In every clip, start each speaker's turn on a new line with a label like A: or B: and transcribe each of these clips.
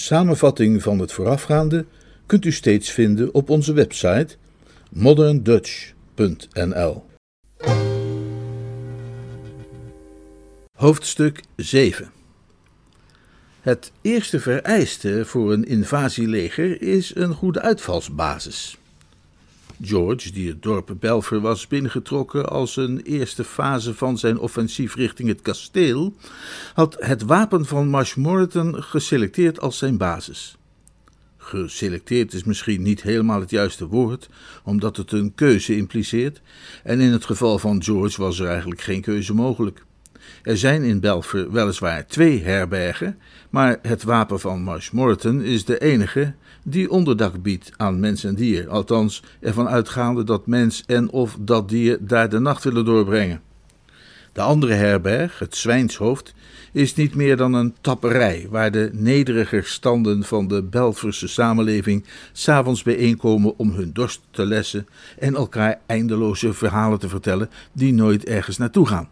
A: Samenvatting van het voorafgaande kunt u steeds vinden op onze website moderndutch.nl. Hoofdstuk 7 Het eerste vereiste voor een invasieleger is een goede uitvalsbasis. George, die het dorp Belver was binnengetrokken als een eerste fase van zijn offensief richting het kasteel, had het wapen van Marshmoreton geselecteerd als zijn basis. Geselecteerd is misschien niet helemaal het juiste woord, omdat het een keuze impliceert, en in het geval van George was er eigenlijk geen keuze mogelijk. Er zijn in Belver weliswaar twee herbergen, maar het wapen van Marshmoreton is de enige die onderdak biedt aan mens en dier, althans ervan uitgaande dat mens en of dat dier daar de nacht willen doorbrengen. De andere herberg, het Zwijnshoofd, is niet meer dan een tapperij waar de nederiger standen van de Belverse samenleving s'avonds bijeenkomen om hun dorst te lessen en elkaar eindeloze verhalen te vertellen die nooit ergens naartoe gaan.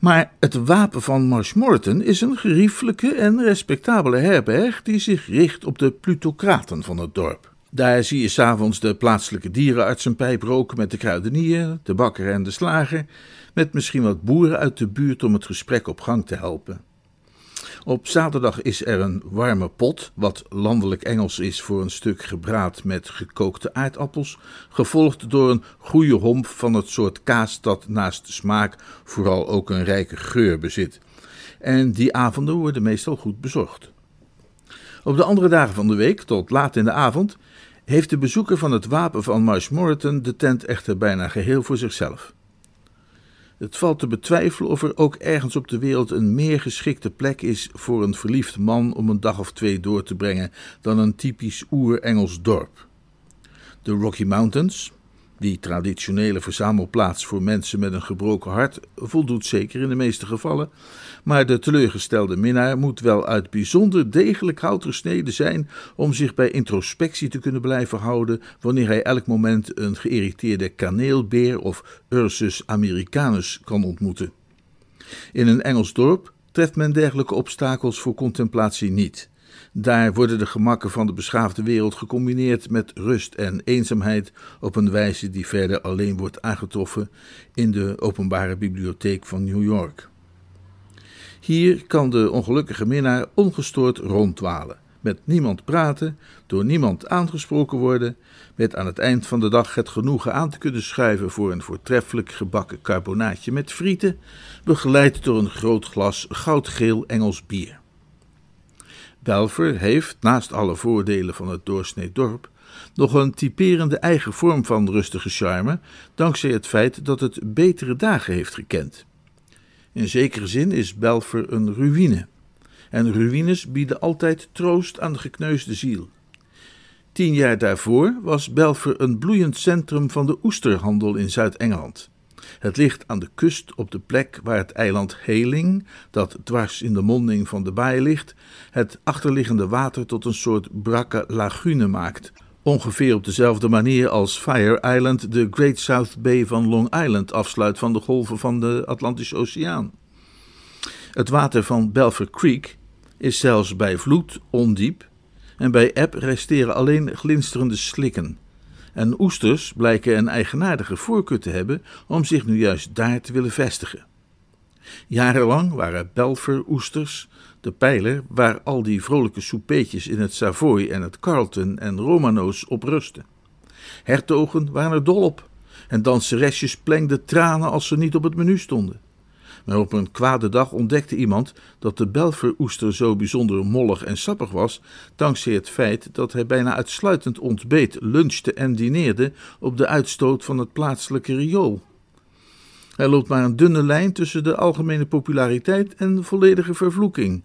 A: Maar het wapen van Marshmoreton is een geriefelijke en respectabele herberg die zich richt op de plutocraten van het dorp. Daar zie je s'avonds de plaatselijke dierenarts een pijp roken met de kruidenier, de bakker en de slager, met misschien wat boeren uit de buurt om het gesprek op gang te helpen. Op zaterdag is er een warme pot, wat landelijk Engels is voor een stuk gebraad met gekookte aardappels, gevolgd door een goede homp van het soort kaas dat naast de smaak vooral ook een rijke geur bezit. En die avonden worden meestal goed bezorgd. Op de andere dagen van de week, tot laat in de avond, heeft de bezoeker van het wapen van Marshmoreton de tent echter bijna geheel voor zichzelf. Het valt te betwijfelen of er ook ergens op de wereld een meer geschikte plek is voor een verliefd man om een dag of twee door te brengen dan een typisch oer-Engels dorp. De Rocky Mountains, die traditionele verzamelplaats voor mensen met een gebroken hart voldoet zeker in de meeste gevallen, maar de teleurgestelde minnaar moet wel uit bijzonder degelijk hout gesneden zijn om zich bij introspectie te kunnen blijven houden wanneer hij elk moment een geïrriteerde kaneelbeer of Ursus americanus kan ontmoeten. In een Engels dorp treft men dergelijke obstakels voor contemplatie niet. Daar worden de gemakken van de beschaafde wereld gecombineerd met rust en eenzaamheid op een wijze die verder alleen wordt aangetroffen in de openbare bibliotheek van New York. Hier kan de ongelukkige minnaar ongestoord ronddwalen, met niemand praten, door niemand aangesproken worden, met aan het eind van de dag het genoegen aan te kunnen schuiven voor een voortreffelijk gebakken carbonaatje met frieten, begeleid door een groot glas goudgeel Engels bier. Belver heeft, naast alle voordelen van het doorsnee dorp, nog een typerende eigen vorm van rustige charme, dankzij het feit dat het betere dagen heeft gekend. In zekere zin is Belver een ruïne, en ruïnes bieden altijd troost aan de gekneusde ziel. Tien jaar daarvoor was Belver een bloeiend centrum van de oesterhandel in Zuid-Engeland. Het ligt aan de kust op de plek waar het eiland Heling, dat dwars in de monding van de baai ligt, het achterliggende water tot een soort brakke lagune maakt. Ongeveer op dezelfde manier als Fire Island de Great South Bay van Long Island afsluit van de golven van de Atlantische Oceaan. Het water van Belfer Creek is zelfs bij vloed ondiep en bij eb resteren alleen glinsterende slikken en oesters blijken een eigenaardige voorkeur te hebben om zich nu juist daar te willen vestigen. Jarenlang waren Belfer-oesters de pijler waar al die vrolijke soupeetjes in het Savoy en het Carlton en Romano's op rusten. Hertogen waren er dol op en danseresjes plengden tranen als ze niet op het menu stonden. Maar op een kwade dag ontdekte iemand dat de Belveroester zo bijzonder mollig en sappig was, dankzij het feit dat hij bijna uitsluitend ontbeet, lunchte en dineerde op de uitstoot van het plaatselijke riool. Hij loopt maar een dunne lijn tussen de algemene populariteit en volledige vervloeking.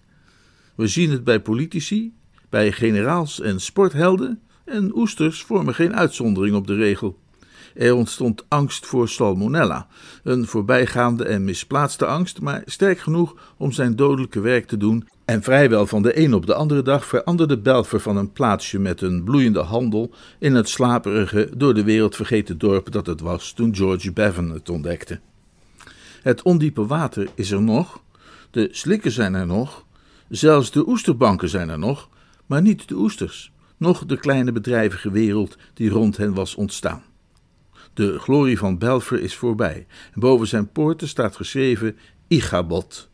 A: We zien het bij politici, bij generaals en sporthelden, en oesters vormen geen uitzondering op de regel. Er ontstond angst voor salmonella, een voorbijgaande en misplaatste angst, maar sterk genoeg om zijn dodelijke werk te doen. En vrijwel van de een op de andere dag veranderde Belfer van een plaatsje met een bloeiende handel in het slaperige, door de wereld vergeten dorp dat het was toen George Bevan het ontdekte. Het ondiepe water is er nog, de slikken zijn er nog, zelfs de oesterbanken zijn er nog, maar niet de oesters, nog de kleine bedrijvige wereld die rond hen was ontstaan. De glorie van Belfer is voorbij. En boven zijn poorten staat geschreven Igabot.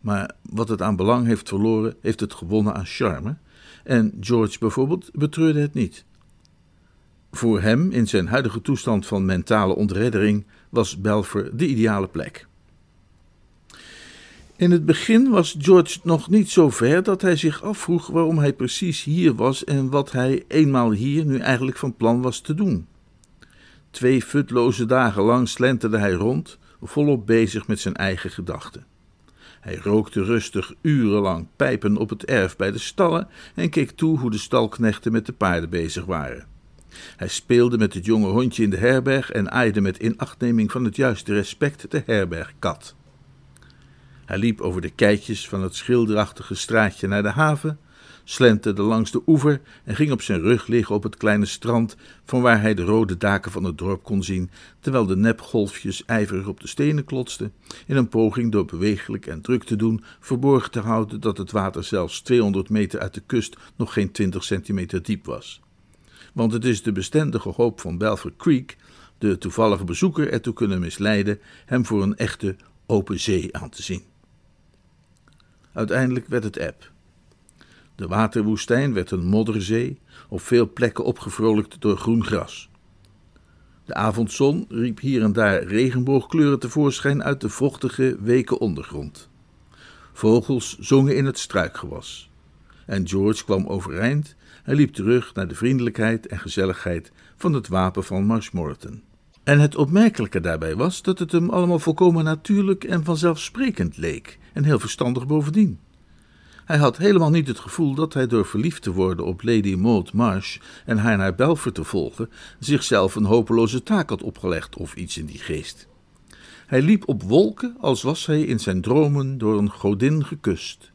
A: Maar wat het aan belang heeft verloren, heeft het gewonnen aan charme. En George bijvoorbeeld betreurde het niet. Voor hem, in zijn huidige toestand van mentale ontreddering, was Belfer de ideale plek. In het begin was George nog niet zo ver dat hij zich afvroeg waarom hij precies hier was en wat hij eenmaal hier nu eigenlijk van plan was te doen. Twee futloze dagen lang slenterde hij rond, volop bezig met zijn eigen gedachten. Hij rookte rustig urenlang pijpen op het erf bij de stallen en keek toe hoe de stalknechten met de paarden bezig waren. Hij speelde met het jonge hondje in de herberg en aaide met inachtneming van het juiste respect de herbergkat. Hij liep over de keitjes van het schilderachtige straatje naar de haven, slenterde langs de oever en ging op zijn rug liggen op het kleine strand, van waar hij de rode daken van het dorp kon zien, terwijl de nepgolfjes ijverig op de stenen klotsten, in een poging door bewegelijk en druk te doen verborgen te houden dat het water zelfs 200 meter uit de kust nog geen 20 centimeter diep was. Want het is de bestendige hoop van Belfer Creek de toevallige bezoeker ertoe kunnen misleiden hem voor een echte open zee aan te zien. Uiteindelijk werd het eb. De waterwoestijn werd een modderzee, op veel plekken opgevrolijkt door groen gras. De avondzon riep hier en daar regenboogkleuren tevoorschijn uit de vochtige, weken ondergrond. Vogels zongen in het struikgewas. En George kwam overeind en liep terug naar de vriendelijkheid en gezelligheid van het wapen van Marshmoreton. En het opmerkelijke daarbij was dat het hem allemaal volkomen natuurlijk en vanzelfsprekend leek, en heel verstandig bovendien. Hij had helemaal niet het gevoel dat hij door verliefd te worden op Lady Maud Marsh en haar naar Belfer te volgen, zichzelf een hopeloze taak had opgelegd of iets in die geest. Hij liep op wolken als was hij in zijn dromen door een godin gekust.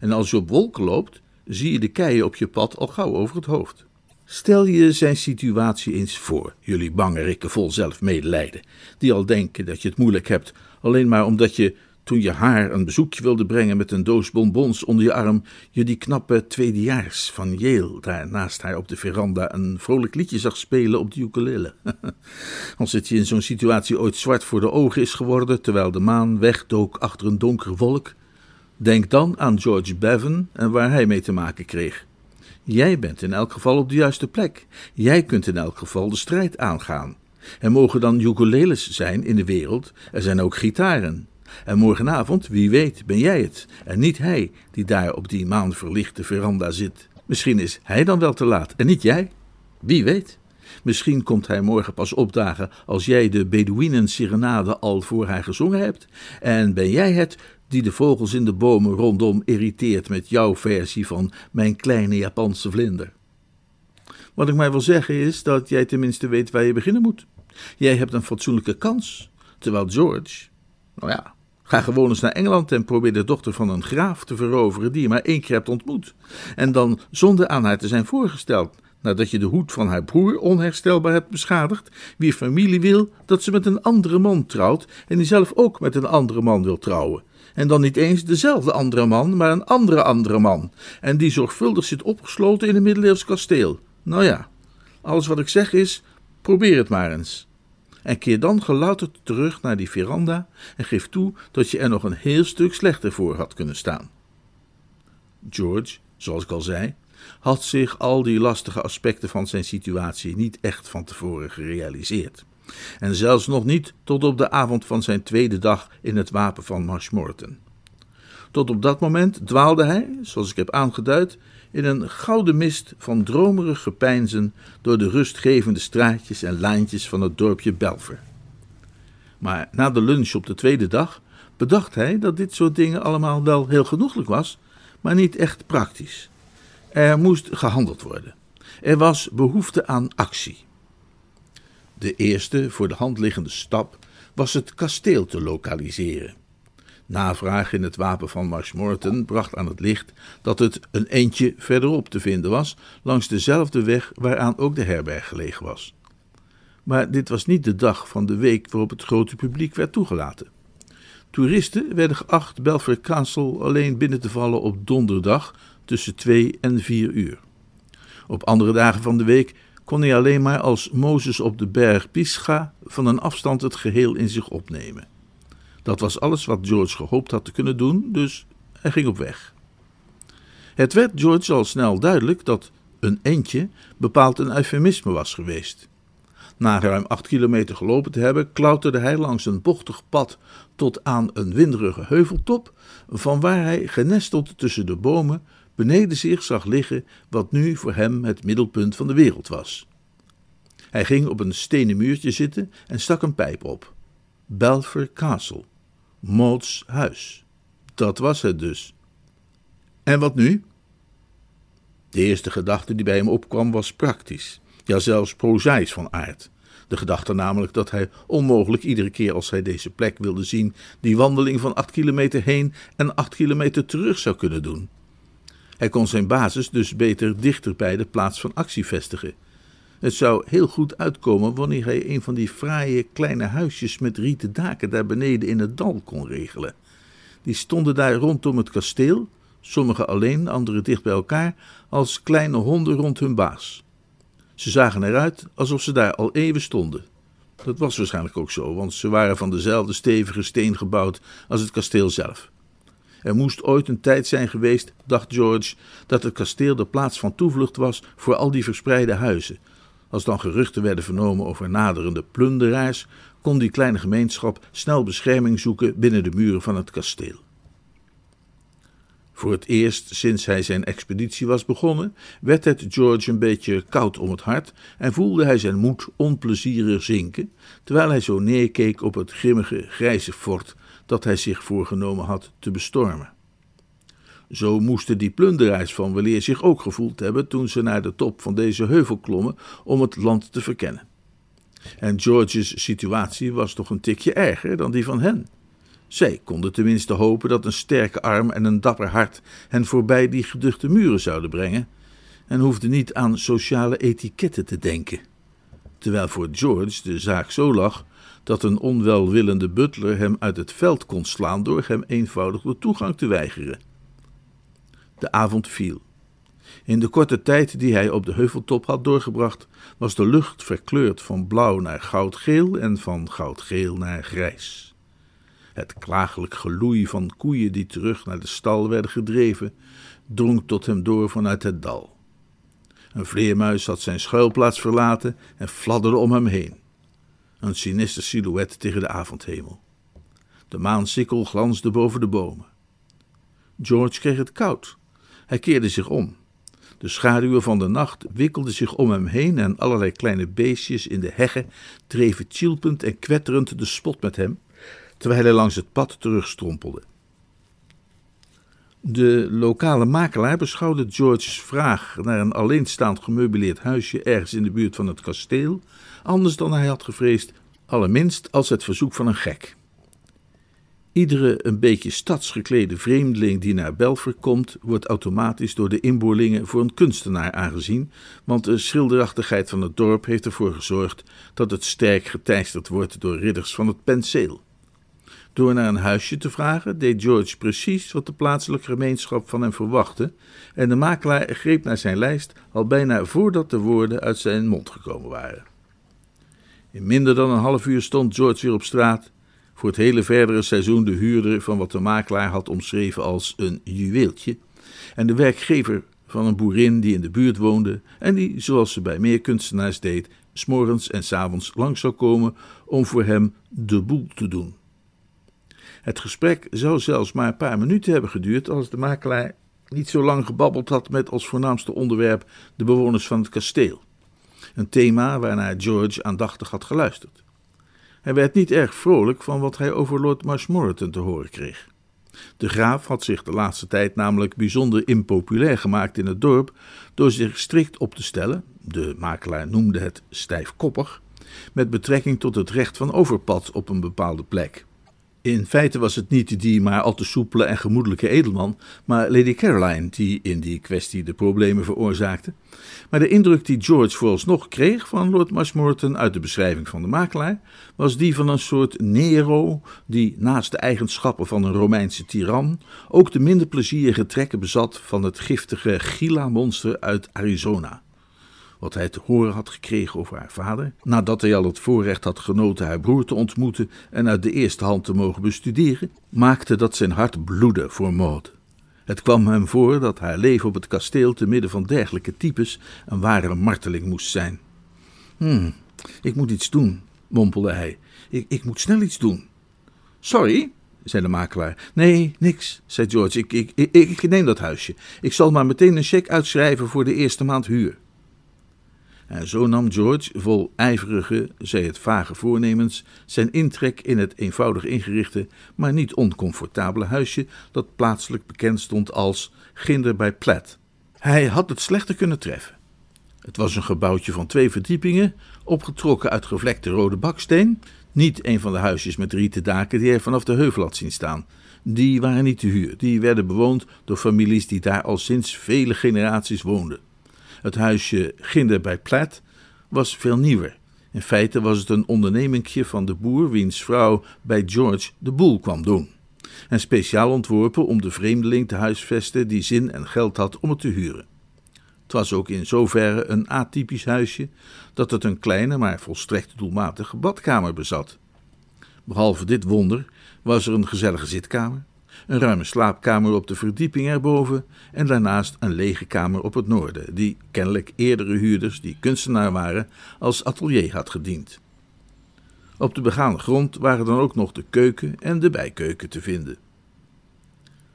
A: En als je op wolken loopt, zie je de keien op je pad al gauw over het hoofd. Stel je zijn situatie eens voor, jullie bange rikken vol zelfmedelijden, die al denken dat je het moeilijk hebt, alleen maar omdat je toen je haar een bezoekje wilde brengen met een doos bonbons onder je arm, je die knappe tweedejaars van Yale daar naast haar op de veranda een vrolijk liedje zag spelen op de ukulele. Als het je in zo'n situatie ooit zwart voor de ogen is geworden, terwijl de maan wegdook achter een donkere wolk, denk dan aan George Bevan en waar hij mee te maken kreeg. Jij bent in elk geval op de juiste plek. Jij kunt in elk geval de strijd aangaan. Er mogen dan ukuleles zijn in de wereld, er zijn ook gitaren. En morgenavond, wie weet, ben jij het en niet hij die daar op die maanverlichte veranda zit. Misschien is hij dan wel te laat en niet jij. Wie weet. Misschien komt hij morgen pas opdagen als jij de Bedouinen-serenade al voor haar gezongen hebt. En ben jij het die de vogels in de bomen rondom irriteert met jouw versie van Mijn kleine Japanse vlinder. Wat ik mij wil zeggen is dat jij tenminste weet waar je beginnen moet. Jij hebt een fatsoenlijke kans, terwijl George, nou ja, Ga gewoon eens naar Engeland en probeer de dochter van een graaf te veroveren die je maar één keer hebt ontmoet. En dan zonder aan haar te zijn voorgesteld, nadat je de hoed van haar broer onherstelbaar hebt beschadigd, wie familie wil dat ze met een andere man trouwt en die zelf ook met een andere man wil trouwen. En dan niet eens dezelfde andere man, maar een andere andere man. En die zorgvuldig zit opgesloten in een middeleeuws kasteel. Nou ja, alles wat ik zeg is: probeer het maar eens en keer dan gelouterd terug naar die veranda en geef toe dat je er nog een heel stuk slechter voor had kunnen staan. George, zoals ik al zei, had zich al die lastige aspecten van zijn situatie niet echt van tevoren gerealiseerd. En zelfs nog niet tot op de avond van zijn tweede dag in het wapen van Marshmoreton. Tot op dat moment dwaalde hij, zoals ik heb aangeduid, in een gouden mist van dromerig gepeinzen door de rustgevende straatjes en laantjes van het dorpje Belver. Maar na de lunch op de tweede dag bedacht hij dat dit soort dingen allemaal wel heel genoeglijk was, maar niet echt praktisch. Er moest gehandeld worden. Er was behoefte aan actie. De eerste voor de hand liggende stap was het kasteel te lokaliseren. Navraag in het wapen van Marshmoreton bracht aan het licht dat het een eentje verderop te vinden was, langs dezelfde weg waaraan ook de herberg gelegen was. Maar dit was niet de dag van de week waarop het grote publiek werd toegelaten. Toeristen werden geacht Belfort Castle alleen binnen te vallen op donderdag tussen 2 en 4 uur. Op andere dagen van de week kon hij alleen maar als Mozes op de berg Pisga van een afstand het geheel in zich opnemen. Dat was alles wat George gehoopt had te kunnen doen, dus hij ging op weg. Het werd George al snel duidelijk dat een eentje bepaald een eufemisme was geweest. Na ruim acht kilometer gelopen te hebben, klauterde hij langs een bochtig pad tot aan een winderige heuveltop, van waar hij, genesteld tussen de bomen, beneden zich zag liggen wat nu voor hem het middelpunt van de wereld was. Hij ging op een stenen muurtje zitten en stak een pijp op. Belfer Castle, Maud's huis. Dat was het dus. En wat nu? De eerste gedachte die bij hem opkwam was praktisch, ja zelfs prozaïs van aard. De gedachte namelijk dat hij onmogelijk iedere keer als hij deze plek wilde zien, die wandeling van acht kilometer heen en acht kilometer terug zou kunnen doen. Hij kon zijn basis dus beter dichter bij de plaats van actie vestigen. Het zou heel goed uitkomen wanneer hij een van die fraaie kleine huisjes met rieten daken daar beneden in het dal kon regelen. Die stonden daar rondom het kasteel, sommige alleen, andere dicht bij elkaar, als kleine honden rond hun baas. Ze zagen eruit alsof ze daar al eeuwen stonden. Dat was waarschijnlijk ook zo, want ze waren van dezelfde stevige steen gebouwd als het kasteel zelf. Er moest ooit een tijd zijn geweest, dacht George, dat het kasteel de plaats van toevlucht was voor al die verspreide huizen. Als dan geruchten werden vernomen over naderende plunderaars, kon die kleine gemeenschap snel bescherming zoeken binnen de muren van het kasteel. Voor het eerst sinds hij zijn expeditie was begonnen, werd het George een beetje koud om het hart en voelde hij zijn moed onplezierig zinken, terwijl hij zo neerkeek op het grimmige grijze fort dat hij zich voorgenomen had te bestormen. Zo moesten die plunderaars van weleer zich ook gevoeld hebben toen ze naar de top van deze heuvel klommen om het land te verkennen. En George's situatie was toch een tikje erger dan die van hen. Zij konden tenminste hopen dat een sterke arm en een dapper hart hen voorbij die geduchte muren zouden brengen, en hoefden niet aan sociale etiketten te denken. Terwijl voor George de zaak zo lag dat een onwelwillende butler hem uit het veld kon slaan door hem eenvoudig de toegang te weigeren. De avond viel. In de korte tijd die hij op de heuveltop had doorgebracht, was de lucht verkleurd van blauw naar goudgeel en van goudgeel naar grijs. Het klagelijk geloei van koeien die terug naar de stal werden gedreven, drong tot hem door vanuit het dal. Een vleermuis had zijn schuilplaats verlaten en fladderde om hem heen. Een sinister silhouet tegen de avondhemel. De maansikkel glansde boven de bomen. George kreeg het koud. Hij keerde zich om. De schaduwen van de nacht wikkelden zich om hem heen en allerlei kleine beestjes in de heggen dreven tjilpend en kwetterend de spot met hem, terwijl hij langs het pad terugstrompelde. De lokale makelaar beschouwde George's vraag naar een alleenstaand gemeubileerd huisje ergens in de buurt van het kasteel anders dan hij had gevreesd, allerminst als het verzoek van een gek. Iedere een beetje stadsgeklede vreemdeling die naar Belfer komt, wordt automatisch door de inboorlingen voor een kunstenaar aangezien, want de schilderachtigheid van het dorp heeft ervoor gezorgd dat het sterk geteisterd wordt door ridders van het penseel. Door naar een huisje te vragen, deed George precies wat de plaatselijke gemeenschap van hem verwachtte, en de makelaar greep naar zijn lijst al bijna voordat de woorden uit zijn mond gekomen waren. In minder dan een half uur stond George weer op straat, voor het hele verdere seizoen de huurder van wat de makelaar had omschreven als een juweeltje, en de werkgever van een boerin die in de buurt woonde en die, zoals ze bij meer kunstenaars deed, s'morgens en s avonds langs zou komen om voor hem de boel te doen. Het gesprek zou zelfs maar een paar minuten hebben geduurd als de makelaar niet zo lang gebabbeld had met als voornaamste onderwerp de bewoners van het kasteel. Een thema waarnaar George aandachtig had geluisterd. Hij werd niet erg vrolijk van wat hij over Lord Marshmoreton te horen kreeg. De graaf had zich de laatste tijd namelijk bijzonder impopulair gemaakt in het dorp door zich strikt op te stellen, de makelaar noemde het stijfkoppig, met betrekking tot het recht van overpad op een bepaalde plek. In feite was het niet die maar al te soepele en gemoedelijke edelman, maar Lady Caroline die in die kwestie de problemen veroorzaakte. Maar de indruk die George vooralsnog kreeg van Lord Marshmoreton uit de beschrijving van de makelaar, was die van een soort Nero die naast de eigenschappen van een Romeinse tiran ook de minder plezierige trekken bezat van het giftige Gila-monster uit Arizona wat hij te horen had gekregen over haar vader, nadat hij al het voorrecht had genoten haar broer te ontmoeten en uit de eerste hand te mogen bestuderen, maakte dat zijn hart bloedde voor Maud. Het kwam hem voor dat haar leven op het kasteel te midden van dergelijke types een ware marteling moest zijn. Hm, ik moet iets doen, mompelde hij. Ik, ik moet snel iets doen. Sorry, zei de makelaar. Nee, niks, zei George. Ik, ik, ik, ik neem dat huisje. Ik zal maar meteen een cheque uitschrijven voor de eerste maand huur. En zo nam George, vol ijverige, zij het vage voornemens, zijn intrek in het eenvoudig ingerichte, maar niet oncomfortabele huisje dat plaatselijk bekend stond als Ginder bij Platt. Hij had het slechter kunnen treffen. Het was een gebouwtje van twee verdiepingen, opgetrokken uit gevlekte rode baksteen, niet een van de huisjes met rieten daken die hij vanaf de heuvel had zien staan. Die waren niet te huur, die werden bewoond door families die daar al sinds vele generaties woonden. Het huisje Ginder bij Platt was veel nieuwer. In feite was het een ondernemingje van de boer wiens vrouw bij George de boel kwam doen. En speciaal ontworpen om de vreemdeling te huisvesten die zin en geld had om het te huren. Het was ook in zoverre een atypisch huisje dat het een kleine maar volstrekt doelmatige badkamer bezat. Behalve dit wonder was er een gezellige zitkamer, een ruime slaapkamer op de verdieping erboven en daarnaast een lege kamer op het noorden, die kennelijk eerdere huurders, die kunstenaar waren, als atelier had gediend. Op de begane grond waren dan ook nog de keuken en de bijkeuken te vinden.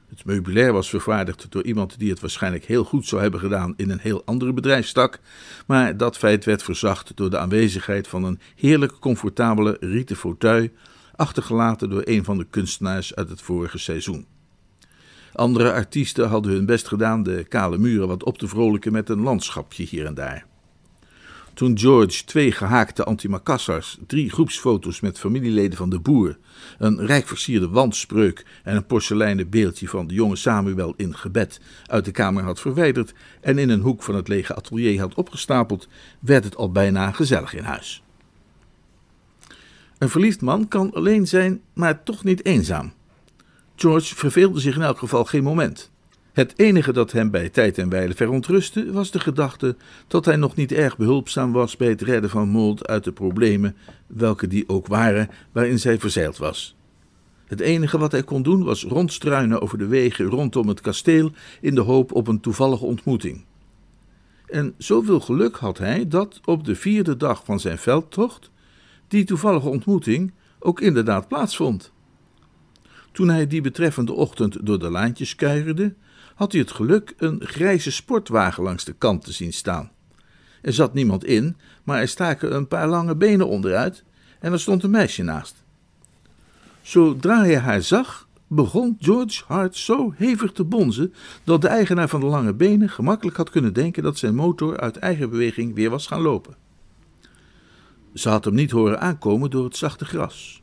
A: Het meubilair was vervaardigd door iemand die het waarschijnlijk heel goed zou hebben gedaan in een heel andere bedrijfstak, maar dat feit werd verzacht door de aanwezigheid van een heerlijk comfortabele rieten fauteuil achtergelaten door een van de kunstenaars uit het vorige seizoen. Andere artiesten hadden hun best gedaan de kale muren wat op te vrolijken met een landschapje hier en daar. Toen George twee gehaakte antimacassars, drie groepsfoto's met familieleden van de boer, een rijk versierde wandspreuk en een porseleinen beeldje van de jonge Samuel in gebed uit de kamer had verwijderd en in een hoek van het lege atelier had opgestapeld, werd het al bijna gezellig in huis. Een verliefd man kan alleen zijn, maar toch niet eenzaam. George verveelde zich in elk geval geen moment. Het enige dat hem bij tijd en wijle verontrustte was de gedachte dat hij nog niet erg behulpzaam was bij het redden van Mold uit de problemen, welke die ook waren, waarin zij verzeild was. Het enige wat hij kon doen was rondstruinen over de wegen rondom het kasteel in de hoop op een toevallige ontmoeting. En zoveel geluk had hij dat op de vierde dag van zijn veldtocht die toevallige ontmoeting ook inderdaad plaatsvond. Toen hij die betreffende ochtend door de laantjes kuierde, had hij het geluk een grijze sportwagen langs de kant te zien staan. Er zat niemand in, maar er staken een paar lange benen onderuit en er stond een meisje naast. Zodra hij haar zag, begon George Hart zo hevig te bonzen dat de eigenaar van de lange benen gemakkelijk had kunnen denken dat zijn motor uit eigen beweging weer was gaan lopen. Ze had hem niet horen aankomen door het zachte gras.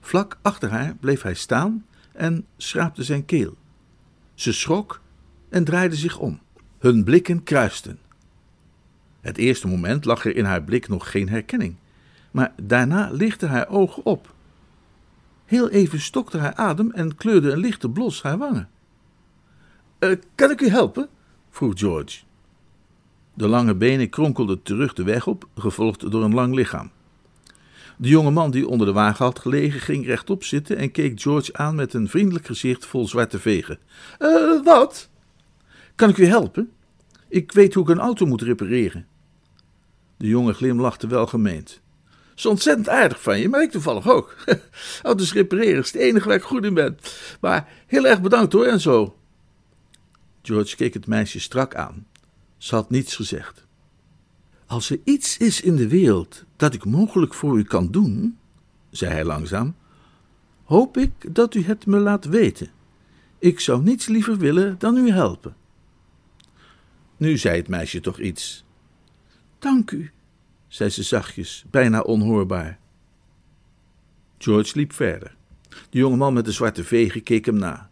A: Vlak achter haar bleef hij staan en schraapte zijn keel. Ze schrok en draaide zich om. Hun blikken kruisten. Het eerste moment lag er in haar blik nog geen herkenning, maar daarna lichtte haar ogen op. Heel even stokte haar adem en kleurde een lichte blos haar wangen. Uh, kan ik u helpen? vroeg George. De lange benen kronkelden terug de weg op, gevolgd door een lang lichaam. De jonge man die onder de wagen had gelegen, ging rechtop zitten en keek George aan met een vriendelijk gezicht vol zwarte vegen. Uh, wat? Kan ik u helpen? Ik weet hoe ik een auto moet repareren. De jongen glimlachte welgemeend. Is ontzettend aardig van je, maar ik toevallig ook. Auto's repareren is het enige waar ik goed in ben. Maar heel erg bedankt hoor en zo. George keek het meisje strak aan. Ze had niets gezegd. Als er iets is in de wereld dat ik mogelijk voor u kan doen, zei hij langzaam, hoop ik dat u het me laat weten. Ik zou niets liever willen dan u helpen. Nu zei het meisje toch iets. Dank u, zei ze zachtjes, bijna onhoorbaar. George liep verder. De jonge man met de zwarte vegen keek hem na.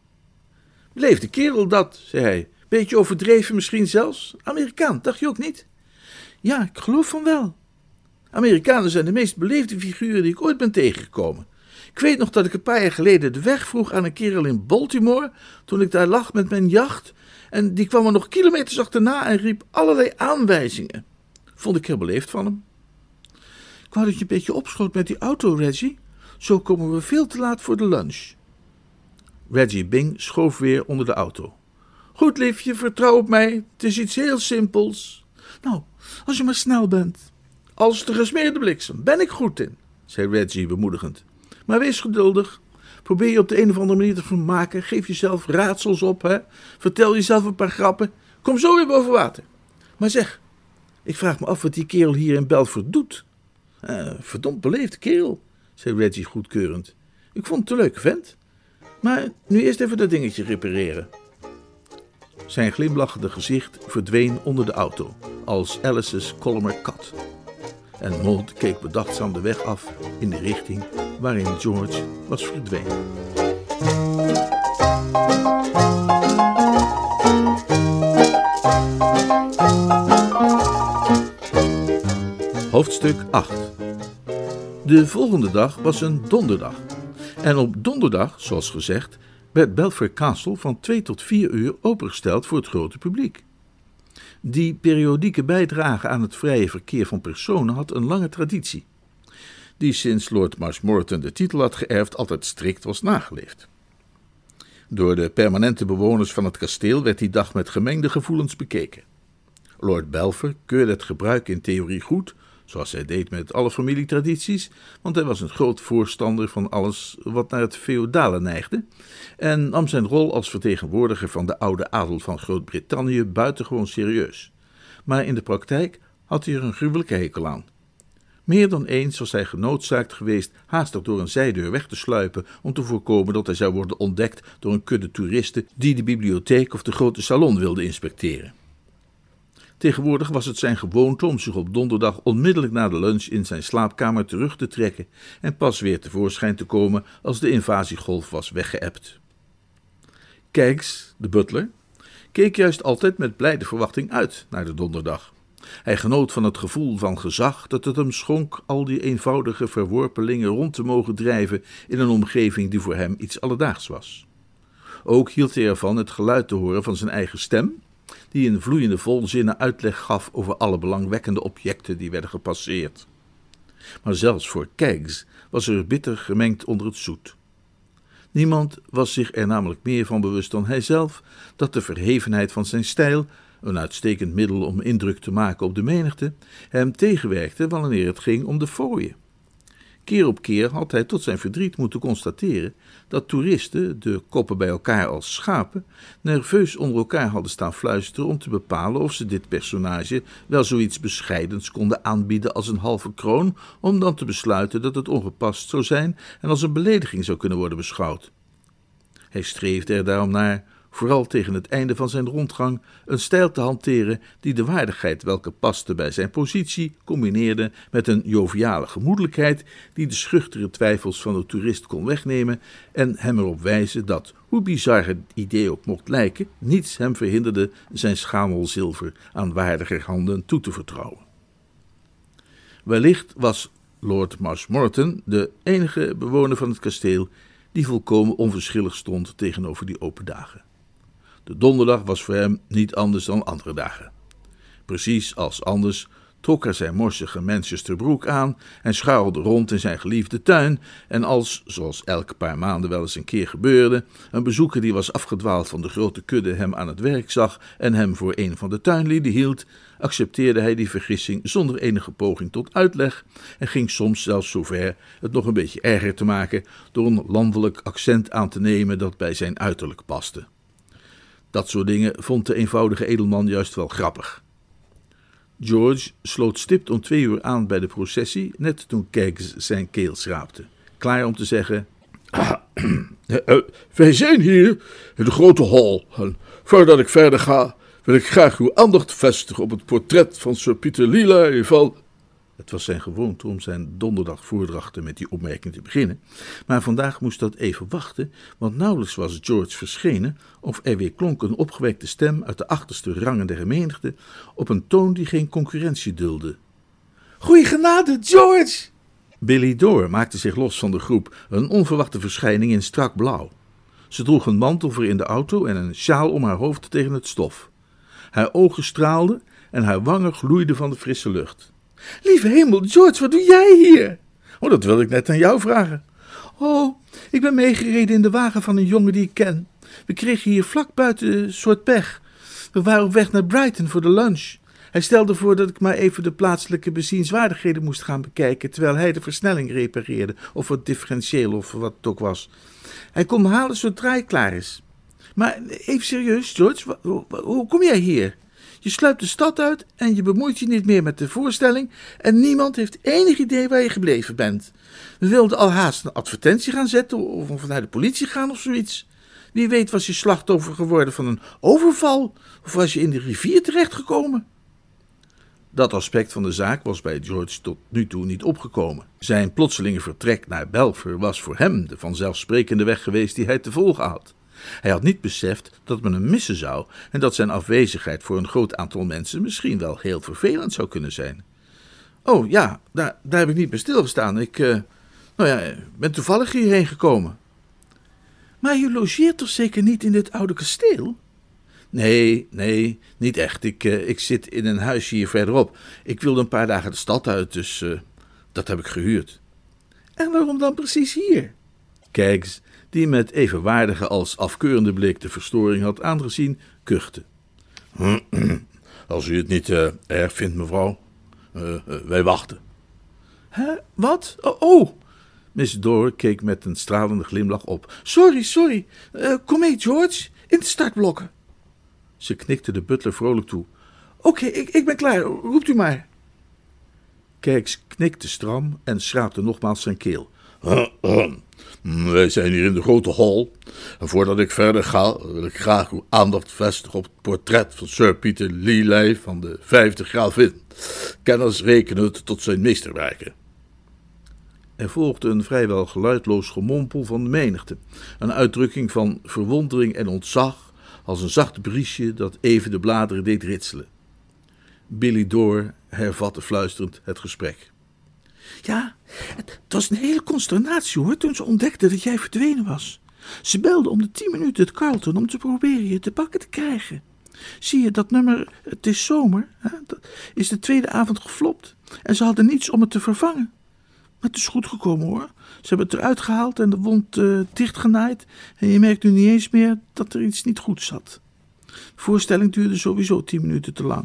A: Beleefde kerel dat, zei hij. Beetje overdreven misschien zelfs. Amerikaan, dacht je ook niet? Ja, ik geloof van wel. Amerikanen zijn de meest beleefde figuren die ik ooit ben tegengekomen. Ik weet nog dat ik een paar jaar geleden de weg vroeg aan een kerel in Baltimore, toen ik daar lag met mijn jacht, en die kwam er nog kilometers achterna en riep allerlei aanwijzingen. Vond ik heel beleefd van hem. Ik wou dat je een beetje opschoot met die auto, Reggie. Zo komen we veel te laat voor de lunch. Reggie Bing schoof weer onder de auto. Goed, liefje, vertrouw op mij. Het is iets heel simpels. Nou, als je maar snel bent. Als de gesmeerde bliksem, ben ik goed in, zei Reggie bemoedigend. Maar wees geduldig. Probeer je op de een of andere manier te vermaken. Geef jezelf raadsels op, hè. Vertel jezelf een paar grappen. Kom zo weer boven water. Maar zeg, ik vraag me af wat die kerel hier in Belfort doet. Uh, verdomd beleefd kerel, zei Reggie goedkeurend. Ik vond het een leuke vent. Maar nu eerst even dat dingetje repareren. Zijn glimlachende gezicht verdween onder de auto, als Alice's Colmer kat. En Maud keek bedachtzaam de weg af in de richting waarin George was verdwenen. Hoofdstuk 8 De volgende dag was een donderdag. En op donderdag, zoals gezegd, werd Belfair Castle van 2 tot 4 uur opengesteld voor het grote publiek. Die periodieke bijdrage aan het vrije verkeer van personen had een lange traditie, die sinds Lord Marshmoreton de titel had geërfd altijd strikt was nageleefd. Door de permanente bewoners van het kasteel werd die dag met gemengde gevoelens bekeken. Lord Belfer keurde het gebruik in theorie goed, zoals hij deed met alle familietradities, want hij was een groot voorstander van alles wat naar het feodale neigde, en nam zijn rol als vertegenwoordiger van de oude adel van Groot-Brittannië buitengewoon serieus. Maar in de praktijk had hij er een gruwelijke hekel aan. Meer dan eens was hij genoodzaakt geweest haastig door een zijdeur weg te sluipen om te voorkomen dat hij zou worden ontdekt door een kudde toeristen die de bibliotheek of de grote salon wilden inspecteren. Tegenwoordig was het zijn gewoonte om zich op donderdag onmiddellijk na de lunch in zijn slaapkamer terug te trekken en pas weer tevoorschijn te komen als de invasiegolf was weggeëpt. Kijks, de butler, keek juist altijd met blijde verwachting uit naar de donderdag. Hij genoot van het gevoel van gezag dat het hem schonk al die eenvoudige verworpelingen rond te mogen drijven in een omgeving die voor hem iets alledaags was. Ook hield hij ervan het geluid te horen van zijn eigen stem die in vloeiende volzinnen uitleg gaf over alle belangwekkende objecten die werden gepasseerd. Maar zelfs voor Keggs was er bitter gemengd onder het zoet. Niemand was zich er namelijk meer van bewust dan hijzelf dat de verhevenheid van zijn stijl, een uitstekend middel om indruk te maken op de menigte, hem tegenwerkte wanneer het ging om de fooien. Keer op keer had hij tot zijn verdriet moeten constateren dat toeristen, de koppen bij elkaar als schapen, nerveus onder elkaar hadden staan fluisteren om te bepalen of ze dit personage wel zoiets bescheidens konden aanbieden als een halve kroon, om dan te besluiten dat het ongepast zou zijn en als een belediging zou kunnen worden beschouwd. Hij streefde er daarom naar vooral tegen het einde van zijn rondgang, een stijl te hanteren die de waardigheid welke paste bij zijn positie combineerde met een joviale gemoedelijkheid die de schuchtere twijfels van de toerist kon wegnemen en hem erop wijzen dat, hoe bizar het idee ook mocht lijken, niets hem verhinderde zijn schamel zilver aan waardiger handen toe te vertrouwen. Wellicht was Lord Marshmoreton de enige bewoner van het kasteel die volkomen onverschillig stond tegenover die open dagen. De donderdag was voor hem niet anders dan andere dagen. Precies als anders trok hij zijn morsige Manchesterbroek aan en scharrelde rond in zijn geliefde tuin. En als, zoals elke paar maanden wel eens een keer gebeurde, een bezoeker die was afgedwaald van de grote kudde hem aan het werk zag en hem voor een van de tuinlieden hield, accepteerde hij die vergissing zonder enige poging tot uitleg en ging soms zelfs zover het nog een beetje erger te maken door een landelijk accent aan te nemen dat bij zijn uiterlijk paste. Dat soort dingen vond de eenvoudige edelman juist wel grappig. George sloot stipt om twee uur aan bij de processie, net toen Keggs zijn keel schraapte. klaar om te zeggen:
B: Uh, wij zijn hier in de grote hal. Voordat ik verder ga, wil ik graag uw aandacht vestigen op het portret van Sir Peter Lely van...
A: Het was zijn gewoonte om zijn donderdag voordrachten met die opmerking te beginnen, maar vandaag moest dat even wachten, want nauwelijks was George verschenen of er weer klonk een opgewekte stem uit de achterste rangen der menigte op een toon die geen concurrentie dulde.
C: Goeie genade, George!
A: Billy Door maakte zich los van de groep, een onverwachte verschijning in strak blauw. Ze droeg een mantel voor in de auto en een sjaal om haar hoofd tegen het stof. Haar ogen straalden en haar wangen gloeiden van de frisse lucht.
C: Lieve hemel, George, wat doe jij hier?
A: Oh, dat wilde ik net aan jou vragen.
C: Oh, ik ben meegereden in de wagen van een jongen die ik ken. We kregen hier vlak buiten een soort pech. We waren op weg naar Brighton voor de lunch. Hij stelde voor dat ik maar even de plaatselijke bezienswaardigheden moest gaan bekijken, terwijl hij de versnelling repareerde, of het differentieel of wat het ook was. Hij kon me halen zodra hij klaar is. Maar even serieus, George, hoe kom jij hier? Je sluipt de stad uit en je bemoeit je niet meer met de voorstelling en niemand heeft enig idee waar je gebleven bent. We wilden al haast een advertentie gaan zetten of naar de politie gaan of zoiets. Wie weet was je slachtoffer geworden van een overval of was je in de rivier terechtgekomen.
A: Dat aspect van de zaak was bij George tot nu toe niet opgekomen. Zijn plotselinge vertrek naar Belfer was voor hem de vanzelfsprekende weg geweest die hij te volgen had. Hij had niet beseft dat men hem missen zou en dat zijn afwezigheid voor een groot aantal mensen misschien wel heel vervelend zou kunnen zijn. Oh ja, daar, daar heb ik niet bij stilgestaan. Ik, uh, nou ja, ben toevallig hierheen gekomen.
C: Maar je logeert toch zeker niet in dit oude kasteel?
A: Nee, nee, niet echt. Ik, uh, ik zit in een huisje hier verderop. Ik wilde een paar dagen de stad uit, dus uh, dat heb ik gehuurd.
C: En waarom dan precies hier?
A: Kijk, die met evenwaardige als afkeurende blik de verstoring had aangezien, kuchte.
B: Als u het niet uh, erg vindt, mevrouw, wij wachten.
C: Hè, wat? Oh, oh.
A: Miss Door keek met een stralende glimlach op.
C: Sorry, sorry. kom mee, George, in de startblokken.
A: Ze knikte de butler vrolijk toe.
C: Oké, ik, ik ben klaar. Roept u maar.
A: Kerks knikte stram en schraapte nogmaals zijn keel.
B: Wij zijn hier in de grote hal. En voordat ik verder ga, wil ik graag uw aandacht vestigen op het portret van Sir Peter Lely van de vijfde gravin. Kenners rekenen het tot zijn meesterwerken.
A: Er volgde een vrijwel geluidloos gemompel van de menigte, een uitdrukking van verwondering en ontzag als een zacht briesje dat even de bladeren deed ritselen. Billy Door hervatte fluisterend het gesprek.
C: Ja, het was een hele consternatie hoor, toen ze ontdekte dat jij verdwenen was. Ze belde om de tien minuten het Carlton om te proberen je te pakken te krijgen. Zie je, dat nummer Het is zomer, hè, dat is de tweede avond geflopt en ze hadden niets om het te vervangen. Maar het is goed gekomen hoor. Ze hebben het eruit gehaald en de wond uh, dichtgenaaid. En je merkt nu niet eens meer dat er iets niet goed zat. De voorstelling duurde sowieso tien minuten te lang.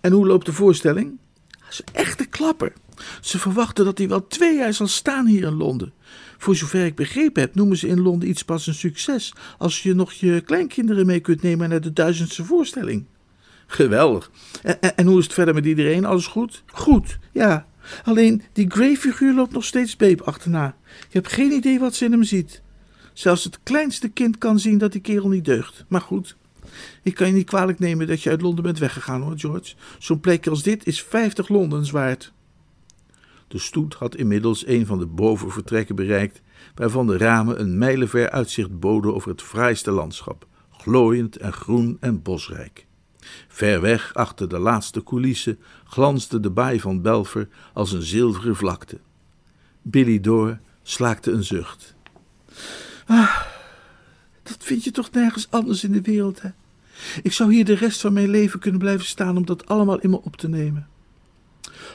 C: En hoe loopt de voorstelling? Dat is een echte klapper. Ze verwachten dat hij wel twee jaar zal staan hier in Londen. Voor zover ik begrepen heb, noemen ze in Londen iets pas een succes als je nog je kleinkinderen mee kunt nemen naar de duizendste voorstelling.
A: Geweldig.
C: En, en, hoe is het verder met iedereen? Alles goed? Goed, ja. Alleen die Gray-figuur loopt nog steeds Beep achterna. Ik heb geen idee wat ze in hem ziet. Zelfs het kleinste kind kan zien dat die kerel niet deugt. Maar goed, ik kan je niet kwalijk nemen dat je uit Londen bent weggegaan hoor, George. Zo'n plek als dit is vijftig Londens waard.
A: De stoet had inmiddels een van de bovenvertrekken bereikt, waarvan de ramen een mijlenver uitzicht boden over het fraaiste landschap, glooiend en groen en bosrijk. Ver weg, achter de laatste coulissen, glansde de baai van Belfer als een zilveren vlakte. Billy Door slaakte een zucht.
C: Ah, dat vind je toch nergens anders in de wereld, hè? Ik zou hier de rest van mijn leven kunnen blijven staan om dat allemaal in me op te nemen.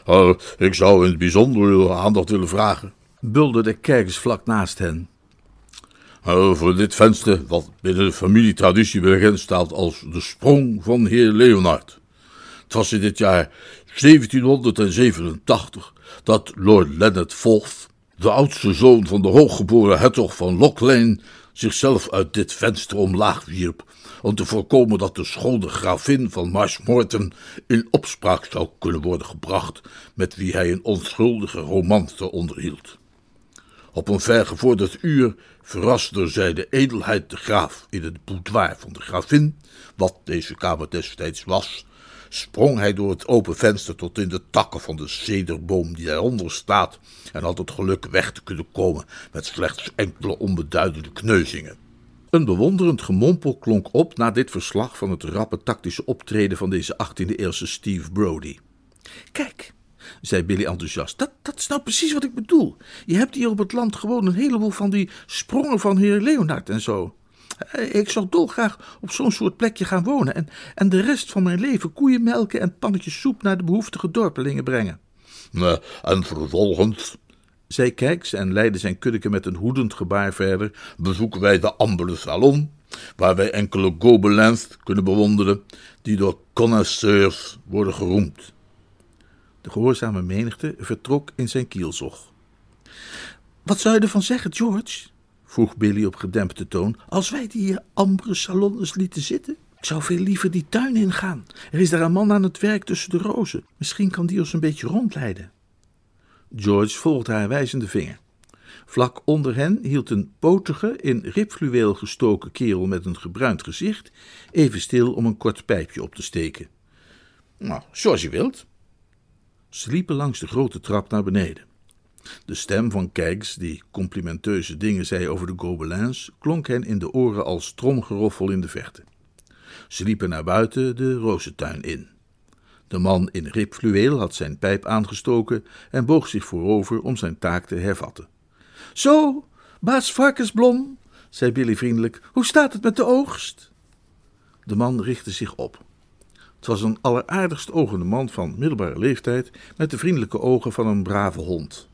B: Uh, ik zou in het bijzonder uw aandacht willen vragen,
A: bulde de kerkers vlak naast hen.
B: Uh, voor dit venster, wat binnen de familietraditie bekend staat als de sprong van heer Leonard. Het was in dit jaar 1787 dat Lord Leonard Forth, de oudste zoon van de hooggeboren hertog van Lochlane, zichzelf uit dit venster omlaag wierp om te voorkomen dat de schone gravin van Marshmoreton in opspraak zou kunnen worden gebracht met wie hij een onschuldige romance onderhield.
D: Op een vergevorderd uur verraste zij de edelheid de graaf in het boudoir van de gravin, wat deze kamer destijds was, sprong hij door het open venster tot in de takken van de cederboom die daaronder staat en had het geluk weg te kunnen komen met slechts enkele onbeduidende kneuzingen. Een bewonderend gemompel klonk op na dit verslag van het rappe tactische optreden van deze 18e-eeuwse Steve Brody.
A: Kijk, zei Billy enthousiast, dat, dat is nou precies wat ik bedoel. Je hebt hier op het land gewoon een heleboel van die sprongen van heer Leonard en zo. Eh, ik zou dolgraag op zo'n soort plekje gaan wonen en, en de rest van mijn leven koeien melken en pannetjes soep naar de behoeftige dorpelingen brengen.
D: Uh, en vervolgens,
A: zei Kijks en leidde zijn kuddeke met een hoedend gebaar verder,
D: bezoeken wij de Ambele Salon, waar wij enkele gobelins kunnen bewonderen die door connoisseurs worden geroemd.
A: De gehoorzame menigte vertrok in zijn kielzog. Wat zou je ervan zeggen, George? vroeg Billy op gedempte toon, als wij die ambere salon eens lieten zitten? Ik zou veel liever die tuin ingaan. Er is daar een man aan het werk tussen de rozen. Misschien kan die ons een beetje rondleiden. George volgde haar wijzende vinger. Vlak onder hen hield een potige, in ribfluweel gestoken kerel met een gebruind gezicht even stil om een kort pijpje op te steken.
D: Nou, zoals je wilt.
A: Ze liepen langs de grote trap naar beneden. De stem van Keggs, die complimenteuze dingen zei over de Gobelins, klonk hen in de oren als tromgeroffel in de verte. Ze liepen naar buiten de rozentuin in. De man in ribfluweel had zijn pijp aangestoken en boog zich voorover om zijn taak te hervatten. Zo, baas Varkensblom, zei Billy vriendelijk, hoe staat het met de oogst? De man richtte zich op. Het was een alleraardigst ogende man van middelbare leeftijd, met de vriendelijke ogen van een brave hond.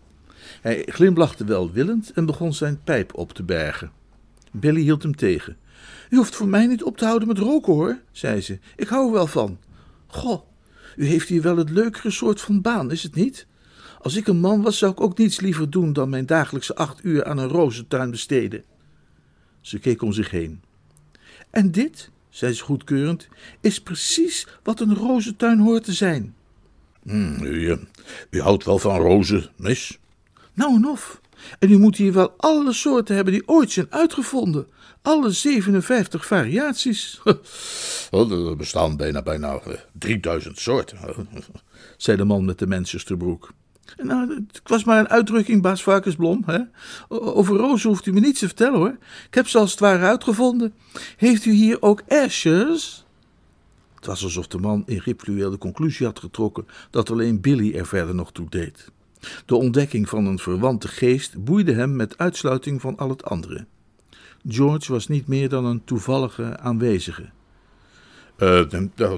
A: Hij glimlachte welwillend en begon zijn pijp op te bergen. Billy hield hem tegen. U hoeft voor mij niet op te houden met roken, hoor, zei ze. Ik hou er wel van. Goh, u heeft hier wel het leukere soort van baan, is het niet? Als ik een man was, zou ik ook niets liever doen dan mijn dagelijkse acht uur aan een rozentuin besteden. Ze keek om zich heen. En dit, zei ze goedkeurend, is precies wat een rozentuin hoort te zijn.
D: Hmm, u, u houdt wel van rozen, mis?
A: Nou en of. En u moet hier wel alle soorten hebben die ooit zijn uitgevonden. Alle 57 variaties.
D: er bestaan bijna, bijna 3000 eh, soorten,
A: zei de man met de Manchesterbroek. Nou, het was maar een uitdrukking, baas Varkensblom. Hè? Over rozen hoeft u me niets te vertellen, hoor. Ik heb ze als het ware uitgevonden. Heeft u hier ook ashes? Het was alsof de man in ribfluweel de conclusie had getrokken dat alleen Billy er verder nog toe deed. De ontdekking van een verwante geest boeide hem met uitsluiting van al het andere. George was niet meer dan een toevallige aanwezige.
D: Uh,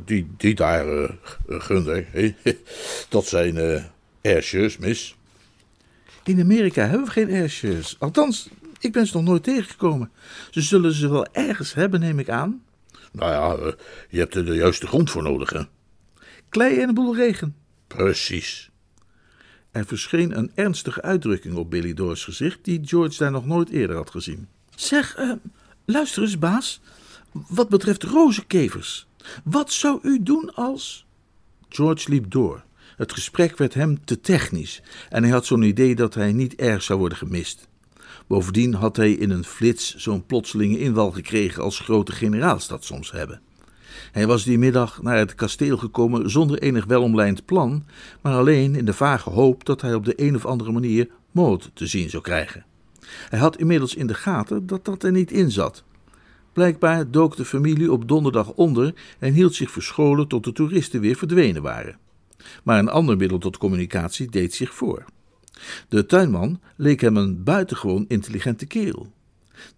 D: die, die daar, uh, Gunder, dat zijn uh, airshows, mis.
A: In Amerika hebben we geen airshows. Althans, ik ben ze nog nooit tegengekomen. Ze zullen ze wel ergens hebben, neem ik aan.
D: Nou ja, je hebt er de juiste grond voor nodig, hè?
A: Klei en een boel regen.
D: Precies.
A: Er verscheen een ernstige uitdrukking op Billy Doors gezicht die George daar nog nooit eerder had gezien. Zeg, uh, luister eens, baas. Wat betreft rozenkevers, wat zou u doen als. George liep door. Het gesprek werd hem te technisch en hij had zo'n idee dat hij niet erg zou worden gemist. Bovendien had hij in een flits zo'n plotselinge inval gekregen als grote generaals dat soms hebben. Hij was die middag naar het kasteel gekomen zonder enig welomlijnd plan, maar alleen in de vage hoop dat hij op de een of andere manier Maud te zien zou krijgen. Hij had inmiddels in de gaten dat dat er niet in zat. Blijkbaar dook de familie op donderdag onder en hield zich verscholen tot de toeristen weer verdwenen waren. Maar een ander middel tot communicatie deed zich voor. De tuinman leek hem een buitengewoon intelligente kerel.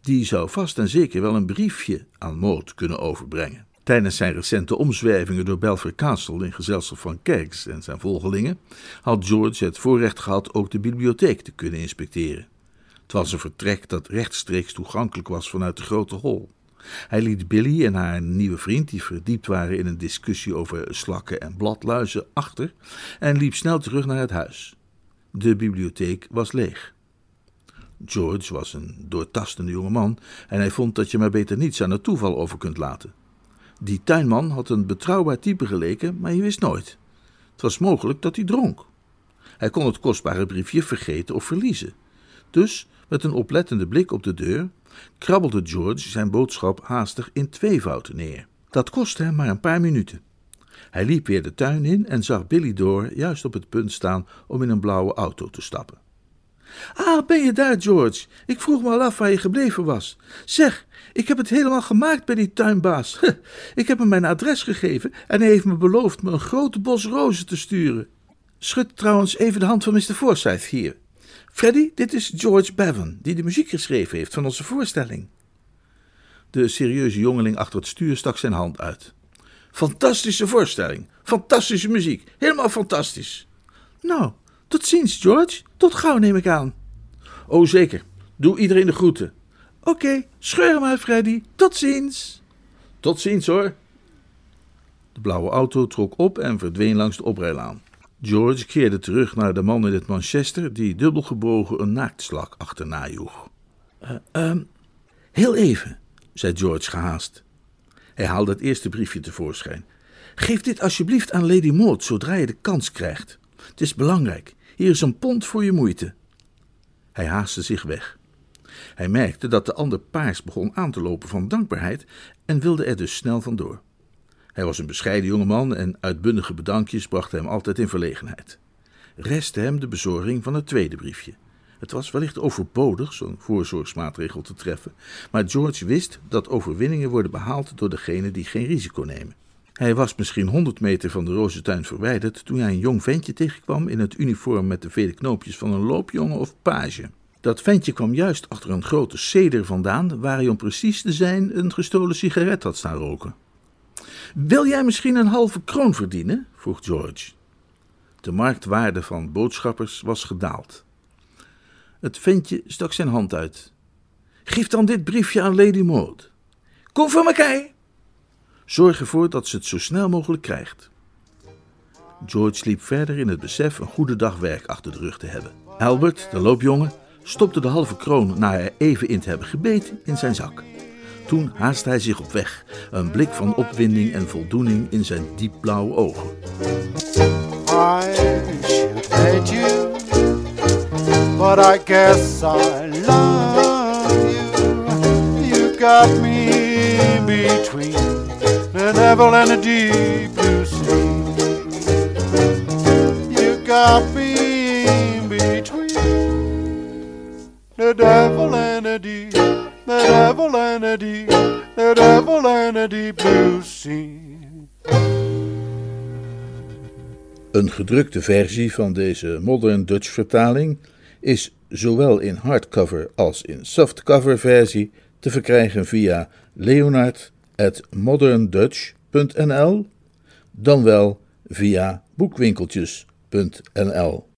A: Die zou vast en zeker wel een briefje aan Maud kunnen overbrengen. Tijdens zijn recente omzwervingen door Belfair Castle in gezelschap van Keggs en zijn volgelingen had George het voorrecht gehad ook de bibliotheek te kunnen inspecteren. Het was een vertrek dat rechtstreeks toegankelijk was vanuit de grote hol. Hij liet Billy en haar nieuwe vriend, die verdiept waren in een discussie over slakken en bladluizen, achter en liep snel terug naar het huis. De bibliotheek was leeg. George was een doortastende jongeman en hij vond dat je maar beter niets aan het toeval over kunt laten. Die tuinman had een betrouwbaar type geleken, maar je wist nooit. Het was mogelijk dat hij dronk. Hij kon het kostbare briefje vergeten of verliezen. Dus, met een oplettende blik op de deur, krabbelde George zijn boodschap haastig in tweevoud neer. Dat kostte hem maar een paar minuten. Hij liep weer de tuin in en zag Billy Door juist op het punt staan om in een blauwe auto te stappen. Ah, ben je daar, George? Ik vroeg me al af waar je gebleven was. Zeg, ik heb het helemaal gemaakt bij die tuinbaas. Ik heb hem mijn adres gegeven en hij heeft me beloofd me een grote bos rozen te sturen. Schud trouwens even de hand van Mr. Forsyth hier. Freddy, dit is George Bevan, die de muziek geschreven heeft van onze voorstelling. De serieuze jongeling achter het stuur stak zijn hand uit. Fantastische voorstelling, fantastische muziek, helemaal fantastisch. Nou, tot ziens, George. Tot gauw, neem ik aan. Oh, zeker. Doe iedereen de groeten. Oké, scheur hem uit, Freddy. Tot ziens. Tot ziens, hoor. De blauwe auto trok op en verdween langs de oprijlaan. George keerde terug naar de man in het Manchester die dubbelgebogen een naaktslak achterna joeg. Uh, heel even, zei George gehaast. Hij haalde het eerste briefje tevoorschijn. Geef dit alsjeblieft aan Lady Maud zodra je de kans krijgt. Het is belangrijk. Hier is een pond voor je moeite. Hij haastte zich weg. Hij merkte dat de ander paars begon aan te lopen van dankbaarheid en wilde er dus snel vandoor. Hij was een bescheiden jongeman en uitbundige bedankjes brachten hem altijd in verlegenheid. Restte hem de bezorging van het tweede briefje. Het was wellicht overbodig zo'n voorzorgsmaatregel te treffen, maar George wist dat overwinningen worden behaald door degene die geen risico nemen. Hij was misschien honderd meter van de rozentuin verwijderd toen hij een jong ventje tegenkwam in het uniform met de vele knoopjes van een loopjongen of page. Dat ventje kwam juist achter een grote ceder vandaan, waar hij om precies te zijn een gestolen sigaret had staan roken. Wil jij misschien een halve kroon verdienen? vroeg George. De marktwaarde van boodschappers was gedaald. Het ventje stak zijn hand uit. Geef dan dit briefje aan Lady Maud. Kom voor mij. Zorg ervoor dat ze het zo snel mogelijk krijgt. George liep verder in het besef een goede dag werk achter de rug te hebben. Albert, de loopjongen, stopte de halve kroon na er even in te hebben gebeten in zijn zak. Toen haastte hij zich op weg, een blik van opwinding en voldoening in zijn diepblauwe ogen. I should you, but I guess I love you. You got me devil and the deep blue sea. You got me between the devil and the deep, the devil and the deep, the devil and the deep blue sea. Een gedrukte versie van deze Modern Dutch vertaling is zowel in hardcover als in softcover versie te verkrijgen via Leonard moderndutch.nl dan wel via boekwinkeltjes.nl.